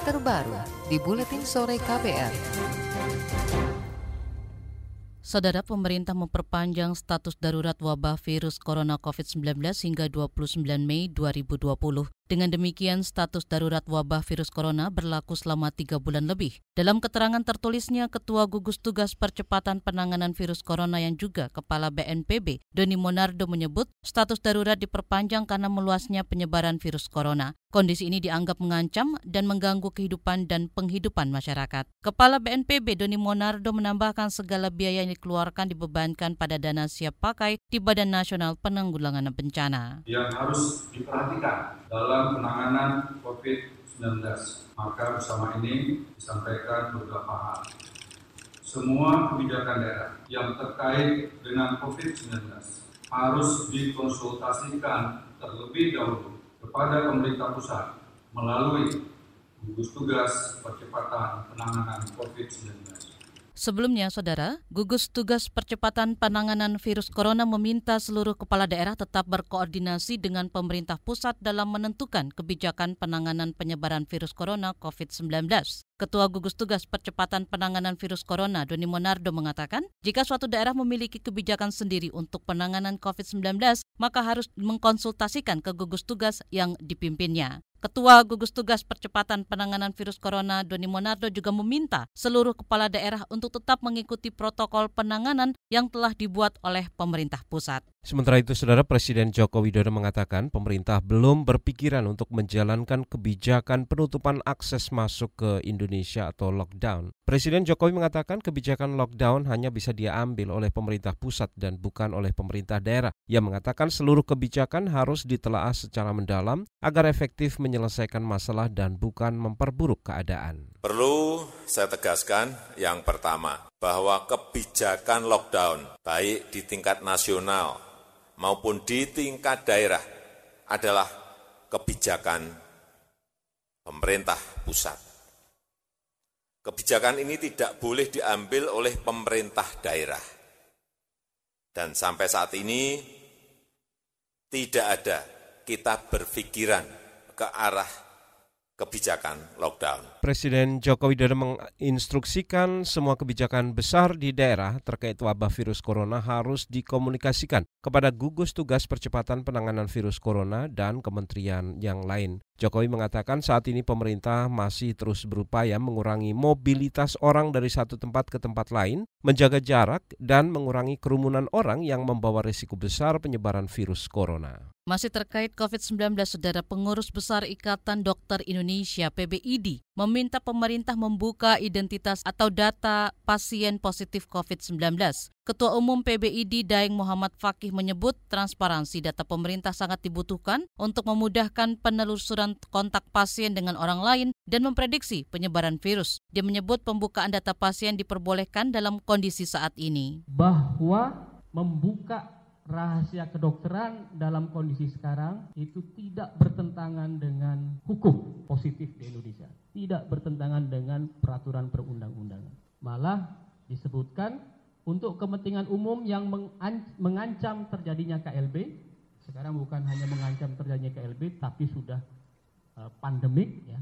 terbaru di Buletin Sore KPR. Saudara pemerintah memperpanjang status darurat wabah virus corona COVID-19 hingga 29 Mei 2020. Dengan demikian, status darurat wabah virus corona berlaku selama tiga bulan lebih. Dalam keterangan tertulisnya, Ketua Gugus Tugas Percepatan Penanganan Virus Corona yang juga Kepala BNPB, Doni Monardo menyebut status darurat diperpanjang karena meluasnya penyebaran virus corona. Kondisi ini dianggap mengancam dan mengganggu kehidupan dan penghidupan masyarakat. Kepala BNPB Doni Monardo menambahkan segala biaya yang dikeluarkan dibebankan pada dana siap pakai di Badan Nasional Penanggulangan Bencana. Yang harus diperhatikan dalam penanganan COVID-19. Maka bersama ini disampaikan beberapa hal. Semua kebijakan daerah yang terkait dengan COVID-19 harus dikonsultasikan terlebih dahulu kepada pemerintah pusat melalui gugus tugas percepatan penanganan COVID-19 Sebelumnya, Saudara, gugus tugas percepatan penanganan virus corona meminta seluruh kepala daerah tetap berkoordinasi dengan pemerintah pusat dalam menentukan kebijakan penanganan penyebaran virus corona COVID-19. Ketua Gugus Tugas Percepatan Penanganan Virus Corona, Doni Monardo, mengatakan, jika suatu daerah memiliki kebijakan sendiri untuk penanganan COVID-19, maka harus mengkonsultasikan ke gugus tugas yang dipimpinnya. Ketua Gugus Tugas Percepatan Penanganan Virus Corona Doni Monardo juga meminta seluruh kepala daerah untuk tetap mengikuti protokol penanganan yang telah dibuat oleh pemerintah pusat. Sementara itu, Saudara Presiden Joko Widodo mengatakan pemerintah belum berpikiran untuk menjalankan kebijakan penutupan akses masuk ke Indonesia atau lockdown. Presiden Jokowi mengatakan kebijakan lockdown hanya bisa diambil oleh pemerintah pusat dan bukan oleh pemerintah daerah. Ia mengatakan seluruh kebijakan harus ditelaah secara mendalam agar efektif menyelesaikan masalah dan bukan memperburuk keadaan. Perlu saya tegaskan yang pertama, bahwa kebijakan lockdown baik di tingkat nasional maupun di tingkat daerah adalah kebijakan pemerintah pusat. Kebijakan ini tidak boleh diambil oleh pemerintah daerah. Dan sampai saat ini tidak ada kita berpikiran ke arah kebijakan lockdown. Presiden Joko Widodo menginstruksikan semua kebijakan besar di daerah terkait wabah virus corona harus dikomunikasikan kepada gugus tugas percepatan penanganan virus corona dan kementerian yang lain. Jokowi mengatakan saat ini pemerintah masih terus berupaya mengurangi mobilitas orang dari satu tempat ke tempat lain, menjaga jarak, dan mengurangi kerumunan orang yang membawa risiko besar penyebaran virus corona. Masih terkait COVID-19, Saudara Pengurus Besar Ikatan Dokter Indonesia PBID meminta pemerintah membuka identitas atau data pasien positif COVID-19. Ketua Umum PBID Daeng Muhammad Fakih menyebut transparansi data pemerintah sangat dibutuhkan untuk memudahkan penelusuran kontak pasien dengan orang lain dan memprediksi penyebaran virus. Dia menyebut pembukaan data pasien diperbolehkan dalam kondisi saat ini. Bahwa membuka rahasia kedokteran dalam kondisi sekarang itu tidak bertentangan dengan hukum positif di Indonesia. Tidak bertentangan dengan peraturan perundang-undangan. Malah disebutkan untuk kepentingan umum yang mengancam terjadinya KLB, sekarang bukan hanya mengancam terjadinya KLB, tapi sudah uh, pandemik, ya,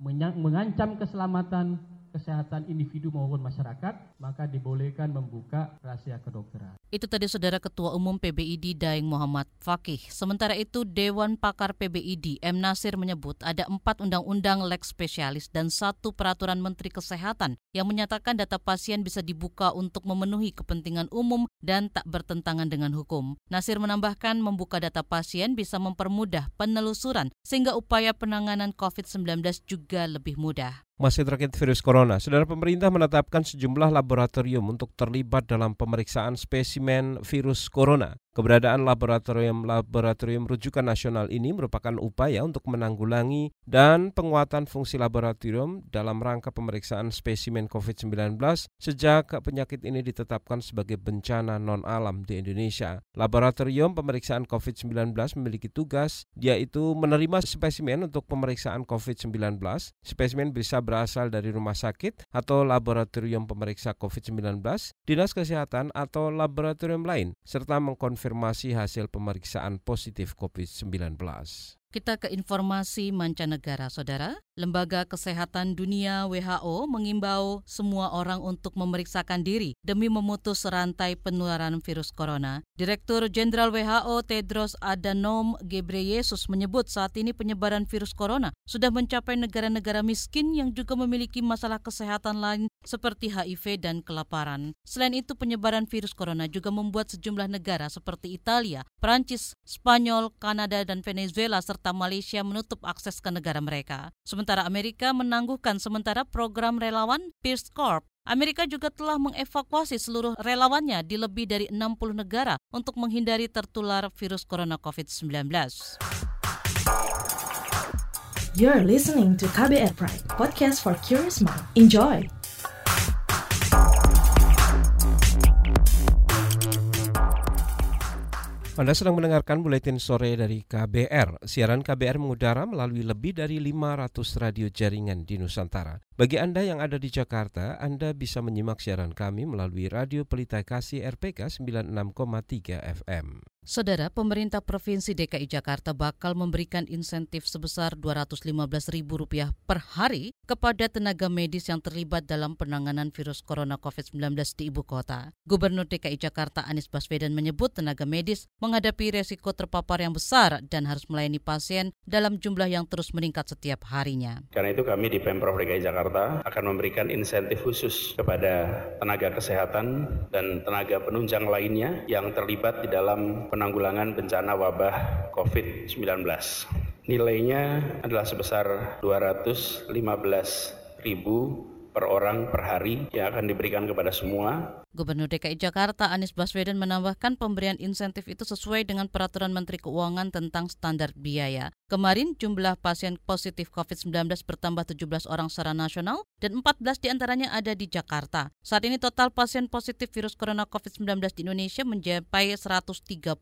mengancam keselamatan kesehatan individu maupun masyarakat, maka dibolehkan membuka rahasia kedokteran. Itu tadi Saudara Ketua Umum PBID Daeng Muhammad Fakih. Sementara itu Dewan Pakar PBID M. Nasir menyebut ada empat undang-undang lex spesialis dan satu peraturan Menteri Kesehatan yang menyatakan data pasien bisa dibuka untuk memenuhi kepentingan umum dan tak bertentangan dengan hukum. Nasir menambahkan membuka data pasien bisa mempermudah penelusuran sehingga upaya penanganan COVID-19 juga lebih mudah. Masih terkait virus corona, saudara pemerintah menetapkan sejumlah laboratorium untuk terlibat dalam pemeriksaan spesimen virus corona. Keberadaan laboratorium-laboratorium rujukan nasional ini merupakan upaya untuk menanggulangi dan penguatan fungsi laboratorium dalam rangka pemeriksaan spesimen COVID-19 sejak penyakit ini ditetapkan sebagai bencana non-alam di Indonesia. Laboratorium pemeriksaan COVID-19 memiliki tugas yaitu menerima spesimen untuk pemeriksaan COVID-19. Spesimen bisa berasal dari rumah sakit atau laboratorium pemeriksa COVID-19, dinas kesehatan atau laboratorium lain, serta mengkonfirmasi konfirmasi hasil pemeriksaan positif COVID-19. Kita ke informasi mancanegara, saudara. Lembaga Kesehatan Dunia WHO mengimbau semua orang untuk memeriksakan diri demi memutus rantai penularan virus corona. Direktur Jenderal WHO Tedros Adhanom Ghebreyesus menyebut saat ini penyebaran virus corona sudah mencapai negara-negara miskin yang juga memiliki masalah kesehatan lain seperti HIV dan kelaparan. Selain itu, penyebaran virus corona juga membuat sejumlah negara seperti Italia, Prancis, Spanyol, Kanada, dan Venezuela serta Malaysia menutup akses ke negara mereka. Sementara sementara Amerika menangguhkan sementara program relawan Peace Corps. Amerika juga telah mengevakuasi seluruh relawannya di lebih dari 60 negara untuk menghindari tertular virus corona COVID-19. You're listening to KBR Pride, podcast for curious mind. Enjoy! Anda sedang mendengarkan buletin sore dari KBR. Siaran KBR mengudara melalui lebih dari 500 radio jaringan di Nusantara. Bagi Anda yang ada di Jakarta, Anda bisa menyimak siaran kami melalui Radio Pelita Kasih RPK 96,3 FM. Saudara, pemerintah Provinsi DKI Jakarta bakal memberikan insentif sebesar Rp215.000 per hari kepada tenaga medis yang terlibat dalam penanganan virus corona COVID-19 di ibu kota. Gubernur DKI Jakarta Anies Baswedan menyebut tenaga medis menghadapi resiko terpapar yang besar dan harus melayani pasien dalam jumlah yang terus meningkat setiap harinya. Karena itu kami di Pemprov DKI Jakarta akan memberikan insentif khusus kepada tenaga kesehatan dan tenaga penunjang lainnya yang terlibat di dalam penanggulangan bencana wabah COVID-19. Nilainya adalah sebesar 215 ribu per orang per hari yang akan diberikan kepada semua. Gubernur DKI Jakarta Anies Baswedan menambahkan pemberian insentif itu sesuai dengan peraturan Menteri Keuangan tentang standar biaya. Kemarin jumlah pasien positif COVID-19 bertambah 17 orang secara nasional dan 14 di antaranya ada di Jakarta. Saat ini total pasien positif virus corona COVID-19 di Indonesia mencapai 134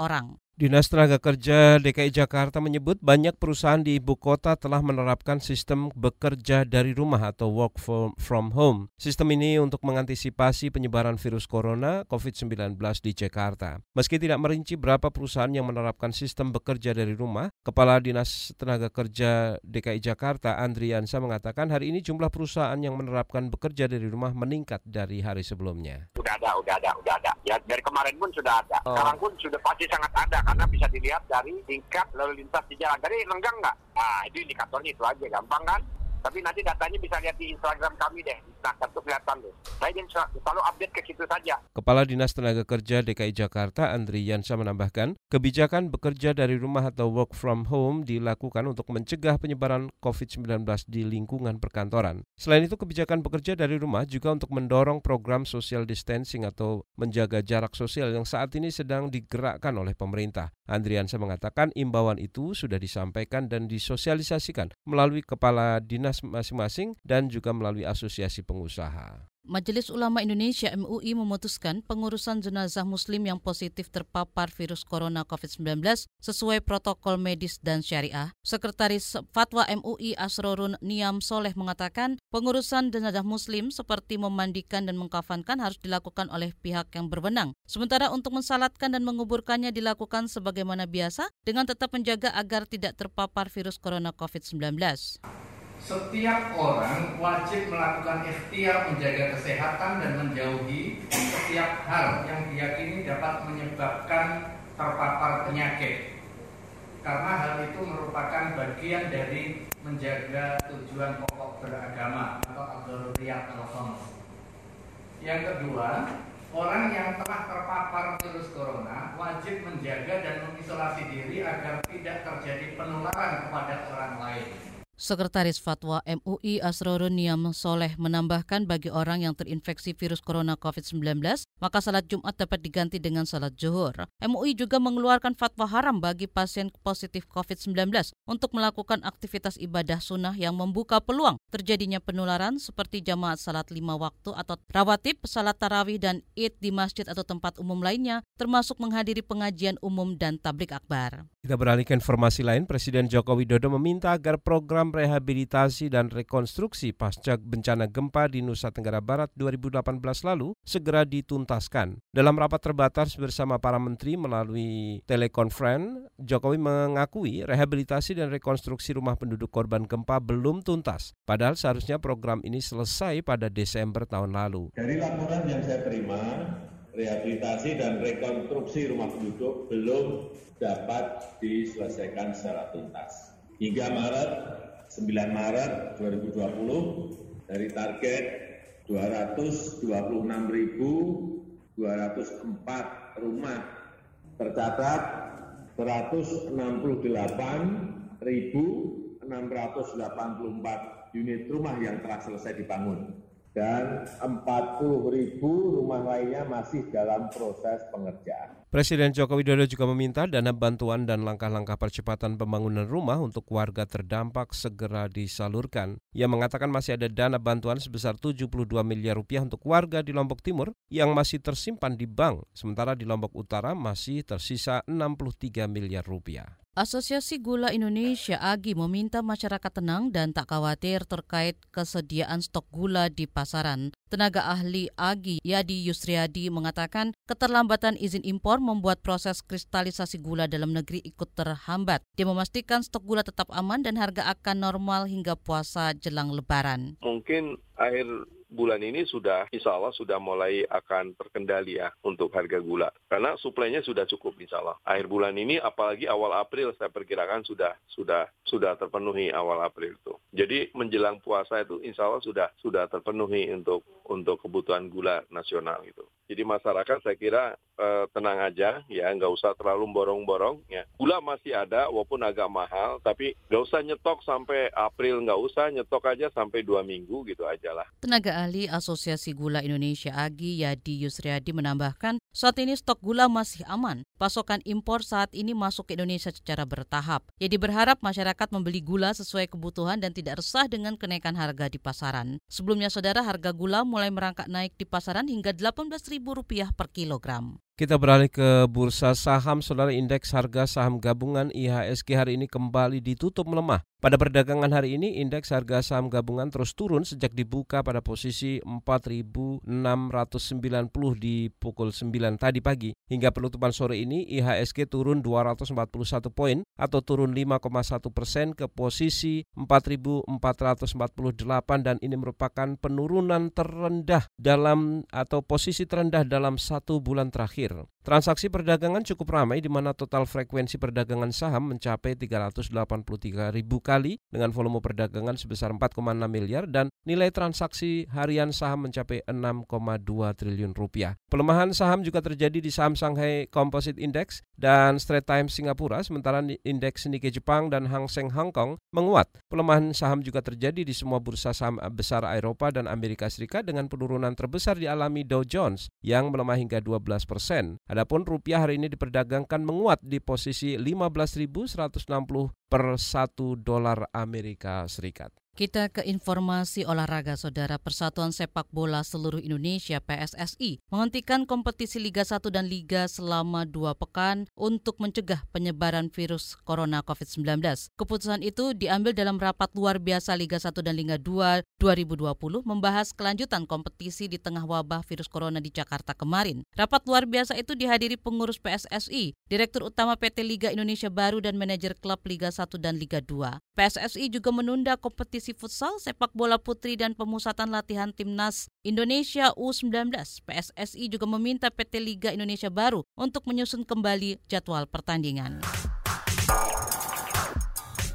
orang. Dinas Tenaga Kerja DKI Jakarta menyebut banyak perusahaan di ibu kota telah menerapkan sistem bekerja dari rumah atau work from home. Sistem ini untuk mengantisipasi penyebaran virus corona COVID-19 di Jakarta. Meski tidak merinci berapa perusahaan yang menerapkan sistem bekerja dari rumah, Kepala Dinas Tenaga Kerja DKI Jakarta Andriansa mengatakan hari ini jumlah perusahaan yang menerapkan bekerja dari rumah meningkat dari hari sebelumnya. Sudah ada, sudah ada. Ya dari kemarin pun sudah ada. Oh. Sekarang pun sudah pasti sangat ada karena bisa dilihat dari tingkat lalu lintas di jalan. Jadi lenggang nggak? Nah, itu indikatornya itu aja, gampang kan? Tapi nanti datanya bisa lihat di Instagram kami deh. Nah, tentu kelihatan deh. Saya selalu update ke situ saja. Kepala Dinas Tenaga Kerja DKI Jakarta, Andri Yansa menambahkan, kebijakan bekerja dari rumah atau work from home dilakukan untuk mencegah penyebaran COVID-19 di lingkungan perkantoran. Selain itu, kebijakan bekerja dari rumah juga untuk mendorong program social distancing atau menjaga jarak sosial yang saat ini sedang digerakkan oleh pemerintah. Andriansa mengatakan imbauan itu sudah disampaikan dan disosialisasikan melalui kepala dinas masing-masing dan juga melalui asosiasi pengusaha. Majelis Ulama Indonesia MUI memutuskan pengurusan jenazah muslim yang positif terpapar virus corona COVID-19 sesuai protokol medis dan syariah. Sekretaris Fatwa MUI Asrorun Niam Soleh mengatakan pengurusan jenazah muslim seperti memandikan dan mengkafankan harus dilakukan oleh pihak yang berwenang. Sementara untuk mensalatkan dan menguburkannya dilakukan sebagaimana biasa dengan tetap menjaga agar tidak terpapar virus corona COVID-19 setiap orang wajib melakukan ikhtiar menjaga kesehatan dan menjauhi setiap hal yang diyakini dapat menyebabkan terpapar penyakit. Karena hal itu merupakan bagian dari menjaga tujuan pokok beragama atau al-daruriyat al Yang kedua, orang yang telah terpapar virus corona wajib menjaga dan mengisolasi diri agar tidak terjadi penularan kepada orang lain. Sekretaris Fatwa MUI Asrorun Niam Soleh menambahkan bagi orang yang terinfeksi virus corona COVID-19, maka salat Jumat dapat diganti dengan salat zuhur. MUI juga mengeluarkan fatwa haram bagi pasien positif COVID-19 untuk melakukan aktivitas ibadah sunnah yang membuka peluang terjadinya penularan seperti jamaat salat lima waktu atau rawatib, salat tarawih dan id di masjid atau tempat umum lainnya, termasuk menghadiri pengajian umum dan tablik akbar. Kita beralih ke informasi lain, Presiden Joko Widodo meminta agar program rehabilitasi dan rekonstruksi pasca bencana gempa di Nusa Tenggara Barat 2018 lalu segera dituntaskan. Dalam rapat terbatas bersama para menteri melalui telekonferensi, Jokowi mengakui rehabilitasi dan rekonstruksi rumah penduduk korban gempa belum tuntas. Padahal seharusnya program ini selesai pada Desember tahun lalu. Dari laporan yang saya terima, rehabilitasi dan rekonstruksi rumah penduduk belum dapat diselesaikan secara tuntas. Hingga Maret, 9 Maret 2020, dari target 226.204 rumah tercatat 168.684 unit rumah yang telah selesai dibangun dan 40 ribu rumah lainnya masih dalam proses pengerjaan. Presiden Joko Widodo juga meminta dana bantuan dan langkah-langkah percepatan pembangunan rumah untuk warga terdampak segera disalurkan. Ia mengatakan masih ada dana bantuan sebesar 72 miliar rupiah untuk warga di Lombok Timur yang masih tersimpan di bank, sementara di Lombok Utara masih tersisa 63 miliar rupiah. Asosiasi Gula Indonesia AGI meminta masyarakat tenang dan tak khawatir terkait kesediaan stok gula di pasaran. Tenaga ahli AGI Yadi Yusriadi mengatakan keterlambatan izin impor membuat proses kristalisasi gula dalam negeri ikut terhambat. Dia memastikan stok gula tetap aman dan harga akan normal hingga puasa jelang lebaran. Mungkin air bulan ini sudah insya Allah sudah mulai akan terkendali ya untuk harga gula. Karena suplainya sudah cukup insya Allah. Akhir bulan ini apalagi awal April saya perkirakan sudah sudah sudah terpenuhi awal April itu. Jadi menjelang puasa itu insya Allah sudah sudah terpenuhi untuk untuk kebutuhan gula nasional gitu. Jadi masyarakat saya kira eh, tenang aja ya nggak usah terlalu borong-borong ya. Gula masih ada walaupun agak mahal tapi nggak usah nyetok sampai April nggak usah nyetok aja sampai dua minggu gitu aja lah. Tenaga ahli Asosiasi Gula Indonesia AGI Yadi Yusriadi menambahkan, saat ini stok gula masih aman. Pasokan impor saat ini masuk ke Indonesia secara bertahap. Yadi berharap masyarakat membeli gula sesuai kebutuhan dan tidak resah dengan kenaikan harga di pasaran. Sebelumnya saudara harga gula mulai merangkak naik di pasaran hingga Rp18.000 per kilogram. Kita beralih ke bursa saham, saudara indeks harga saham gabungan IHSG hari ini kembali ditutup melemah. Pada perdagangan hari ini, indeks harga saham gabungan terus turun sejak dibuka pada posisi 4.690 di pukul 9 tadi pagi. Hingga penutupan sore ini, IHSG turun 241 poin atau turun 5,1 persen ke posisi 4.448 dan ini merupakan penurunan terendah dalam atau posisi terendah dalam satu bulan terakhir. Twitter Transaksi perdagangan cukup ramai di mana total frekuensi perdagangan saham mencapai 383 ribu kali dengan volume perdagangan sebesar 4,6 miliar dan nilai transaksi harian saham mencapai 6,2 triliun rupiah. Pelemahan saham juga terjadi di saham Shanghai Composite Index dan Straits Times Singapura, sementara indeks Nikkei Jepang dan Hang Seng Hong Kong menguat. Pelemahan saham juga terjadi di semua bursa saham besar Eropa dan Amerika Serikat dengan penurunan terbesar dialami Dow Jones yang melemah hingga 12 persen. Adapun rupiah hari ini diperdagangkan menguat di posisi 15.160 per 1 dolar Amerika Serikat. Kita ke informasi olahraga saudara Persatuan Sepak Bola Seluruh Indonesia PSSI menghentikan kompetisi Liga 1 dan Liga selama dua pekan untuk mencegah penyebaran virus Corona COVID-19. Keputusan itu diambil dalam rapat luar biasa Liga 1 dan Liga 2 2020 membahas kelanjutan kompetisi di tengah wabah virus corona di Jakarta kemarin. Rapat luar biasa itu dihadiri pengurus PSSI, Direktur Utama PT Liga Indonesia Baru dan manajer klub Liga 1 dan Liga 2. PSSI juga menunda kompetisi kompetisi futsal, sepak bola putri dan pemusatan latihan timnas Indonesia U19. PSSI juga meminta PT Liga Indonesia Baru untuk menyusun kembali jadwal pertandingan.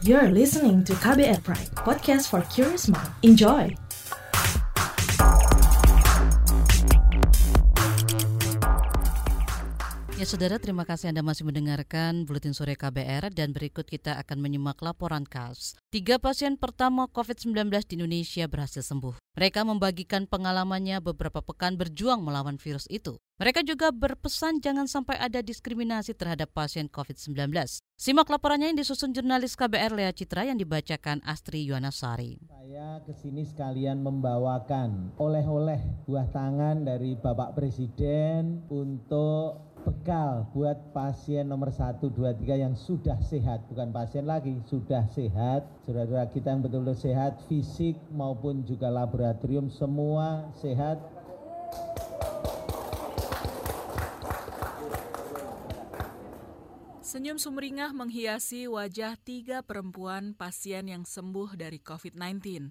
You're listening to KBR Pride, podcast for curious mind. Enjoy! Ya saudara, terima kasih Anda masih mendengarkan Buletin Sore KBR dan berikut kita akan menyimak laporan KAS. Tiga pasien pertama COVID-19 di Indonesia berhasil sembuh. Mereka membagikan pengalamannya beberapa pekan berjuang melawan virus itu. Mereka juga berpesan jangan sampai ada diskriminasi terhadap pasien COVID-19. Simak laporannya yang disusun jurnalis KBR Lea Citra yang dibacakan Astri Yuwanasari. Saya ke sini sekalian membawakan oleh-oleh buah tangan dari Bapak Presiden untuk bekal buat pasien nomor 1, 2, 3 yang sudah sehat. Bukan pasien lagi, sudah sehat. Saudara-saudara kita yang betul-betul sehat, fisik maupun juga laboratorium semua sehat. Senyum sumringah menghiasi wajah tiga perempuan pasien yang sembuh dari COVID-19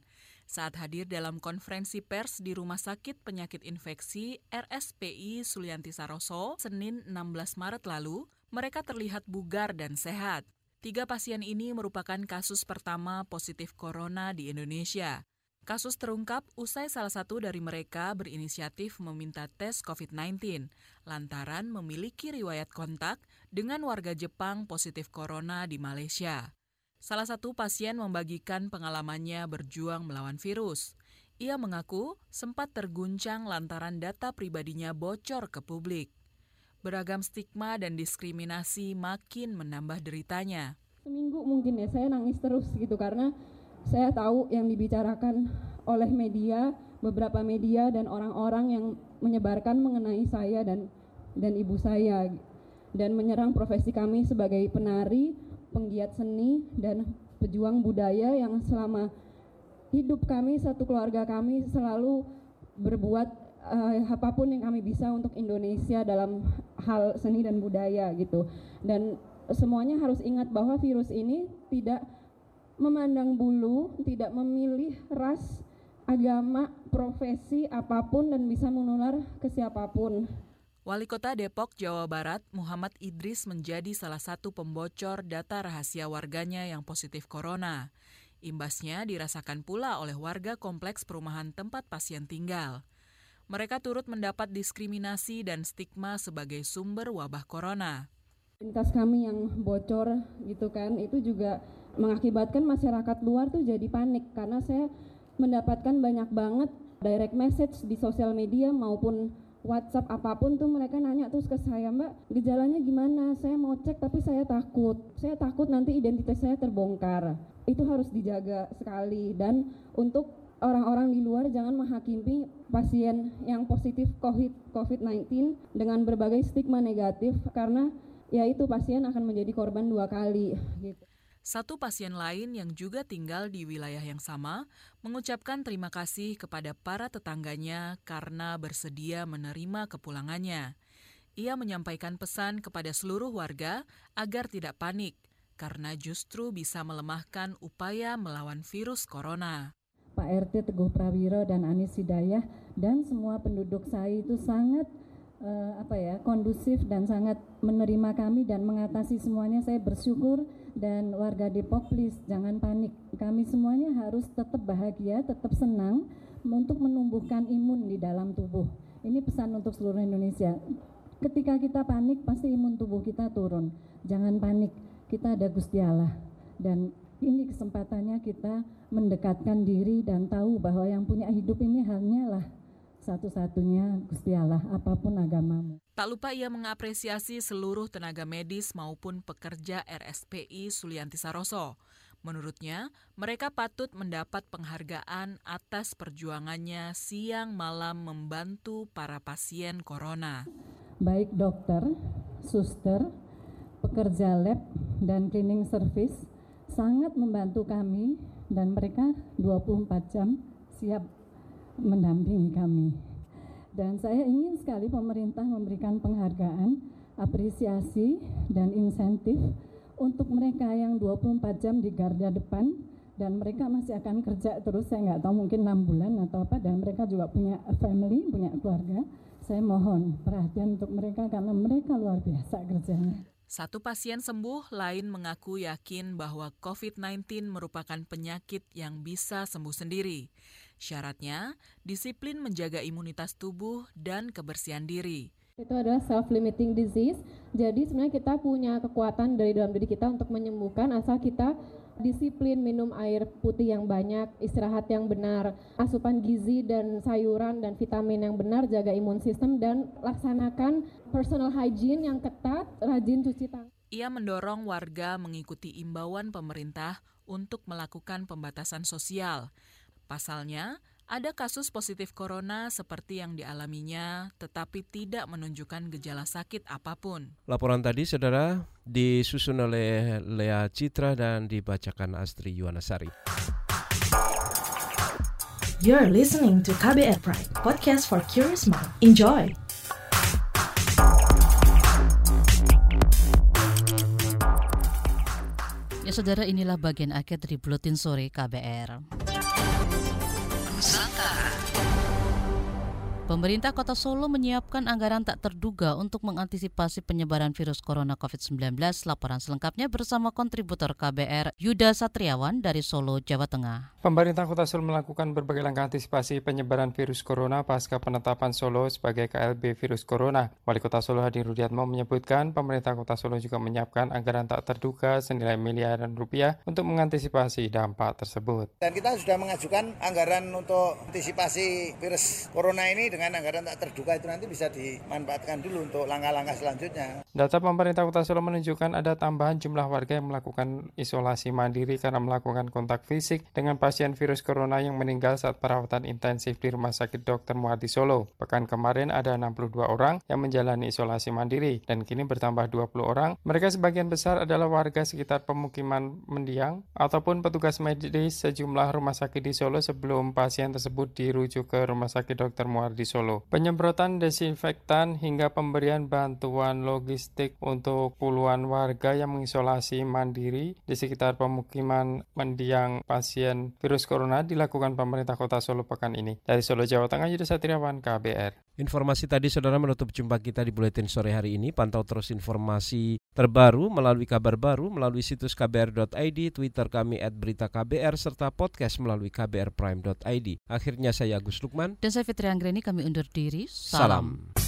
saat hadir dalam konferensi pers di Rumah Sakit Penyakit Infeksi RSPI Sulianti Saroso Senin 16 Maret lalu, mereka terlihat bugar dan sehat. Tiga pasien ini merupakan kasus pertama positif corona di Indonesia. Kasus terungkap usai salah satu dari mereka berinisiatif meminta tes COVID-19 lantaran memiliki riwayat kontak dengan warga Jepang positif corona di Malaysia. Salah satu pasien membagikan pengalamannya berjuang melawan virus. Ia mengaku sempat terguncang lantaran data pribadinya bocor ke publik. Beragam stigma dan diskriminasi makin menambah deritanya. Seminggu mungkin ya saya nangis terus gitu karena saya tahu yang dibicarakan oleh media, beberapa media dan orang-orang yang menyebarkan mengenai saya dan dan ibu saya dan menyerang profesi kami sebagai penari, penggiat seni dan pejuang budaya yang selama hidup kami satu keluarga kami selalu berbuat uh, apa pun yang kami bisa untuk Indonesia dalam hal seni dan budaya gitu. Dan semuanya harus ingat bahwa virus ini tidak memandang bulu, tidak memilih ras, agama, profesi apa pun dan bisa menular ke siapa pun. Wali Kota Depok, Jawa Barat, Muhammad Idris menjadi salah satu pembocor data rahasia warganya yang positif corona. Imbasnya dirasakan pula oleh warga kompleks perumahan tempat pasien tinggal. Mereka turut mendapat diskriminasi dan stigma sebagai sumber wabah corona. Lintas kami yang bocor gitu kan, itu juga mengakibatkan masyarakat luar tuh jadi panik karena saya mendapatkan banyak banget direct message di sosial media maupun WhatsApp apa pun tuh mereka nanya terus ke saya Mbak gejalanya gimana? Saya mau cek tapi saya takut. Saya takut nanti identitas saya terbongkar. Itu harus dijaga sekali. Dan untuk orang-orang di luar jangan menghakimi pasien yang positif COVID COVID-19 dengan berbagai stigma negatif karena ya itu pasien akan menjadi korban dua kali gitu. Satu pasien lain yang juga tinggal di wilayah yang sama mengucapkan terima kasih kepada para tetangganya karena bersedia menerima kepulangannya. Ia menyampaikan pesan kepada seluruh warga agar tidak panik karena justru bisa melemahkan upaya melawan virus corona. Pak RT Teguh Prawiro dan Anis Hidayah dan semua penduduk saya itu sangat uh, apa ya kondusif dan sangat menerima kami dan mengatasi semuanya. Saya bersyukur dan warga Depok please jangan panik. Kami semuanya harus tetap bahagia tetap senang untuk menumbuhkan imun di dalam tubuh. Ini pesan untuk seluruh Indonesia. Ketika kita panik pasti imun tubuh kita turun. Jangan panik kita ada Gusti Allah. Dan ini kesempatannya kita mendekatkan diri dan tahu bahwa yang punya hidup ini hanyalah satu-satunya Gusti Allah apa pun agamamu. Tak lupa ia mengapresiasi seluruh tenaga medis maupun pekerja RSPI Sulianti Saroso. Menurutnya, mereka patut mendapat penghargaan atas perjuangannya siang malam membantu para pasien corona. Baik dokter, suster, pekerja lab, dan cleaning service sangat membantu kami dan mereka 24 jam siap mendampingi kami. Dan saya ingin sekali pemerintah memberikan penghargaan, apresiasi, dan insentif untuk mereka yang 24 jam di garda depan. Dan mereka masih akan kerja terus saya nggak tahu mungkin enam bulan atau apa. Dan mereka juga punya family punya keluarga. Saya mohon perhatian untuk mereka karena mereka luar biasa kerjanya satu pasien sembuh, lain mengaku yakin bahwa COVID-19 merupakan penyakit yang bisa sembuh sendiri. Syaratnya, disiplin menjaga imunitas tubuh dan kebersihan diri. Itu adalah self-limiting disease, jadi sebenarnya kita punya kekuatan dari dalam diri kita untuk menyembuhkan asal kita disiplin minum air putih yang banyak, istirahat yang benar, asupan gizi dan sayuran dan vitamin yang benar, jaga imun sistem dan laksanakan personal hygiene yang ketat, rajin cuci tangan. Ia mendorong warga mengikuti imbauan pemerintah untuk melakukan pembatasan sosial. Pasalnya, ada kasus positif corona seperti yang dialaminya, tetapi tidak menunjukkan gejala sakit apa pun. Laporan tadi, saudara, disusun oleh Lea Citra dan dibacakan Astri Yuwanasari. You're listening to KBR Pride, podcast for curious mind. Enjoy! Ya saudara inilah bagian akhir dari Buletin Sore KBR. Pemerintah Kota Solo menyiapkan anggaran tak terduga untuk mengantisipasi penyebaran virus corona COVID-19. Laporan selengkapnya bersama kontributor KBR Yuda Satriawan dari Solo, Jawa Tengah. Pemerintah Kota Solo melakukan berbagai langkah antisipasi penyebaran virus corona pasca penetapan Solo sebagai KLB virus corona. Wali Kota Solo Hadi Rudiatmo menyebutkan pemerintah Kota Solo juga menyiapkan anggaran tak terduga senilai miliaran rupiah untuk mengantisipasi dampak tersebut. Dan kita sudah mengajukan anggaran untuk antisipasi virus corona ini dengan anggaran tak terduga itu nanti bisa dimanfaatkan dulu untuk langkah-langkah selanjutnya. Data pemerintah Kota Solo menunjukkan ada tambahan jumlah warga yang melakukan isolasi mandiri karena melakukan kontak fisik dengan pasien virus corona yang meninggal saat perawatan intensif di Rumah Sakit Dr. Muardi Solo. Pekan kemarin ada 62 orang yang menjalani isolasi mandiri dan kini bertambah 20 orang. Mereka sebagian besar adalah warga sekitar pemukiman mendiang ataupun petugas medis sejumlah rumah sakit di Solo sebelum pasien tersebut dirujuk ke Rumah Sakit Dr. Solo. Penyemprotan desinfektan hingga pemberian bantuan logistik untuk puluhan warga yang mengisolasi mandiri di sekitar pemukiman mendiang pasien virus corona dilakukan pemerintah kota Solo pekan ini. Dari Solo, Jawa Tengah, Yudha Satriawan, KBR. Informasi tadi saudara menutup jumpa kita di Buletin Sore hari ini. Pantau terus informasi terbaru melalui kabar baru, melalui situs kbr.id, Twitter kami at berita KBR, serta podcast melalui kbrprime.id. Akhirnya saya Agus Lukman. Dan saya Fitri Anggreni, kami undur diri. Salam. Salam.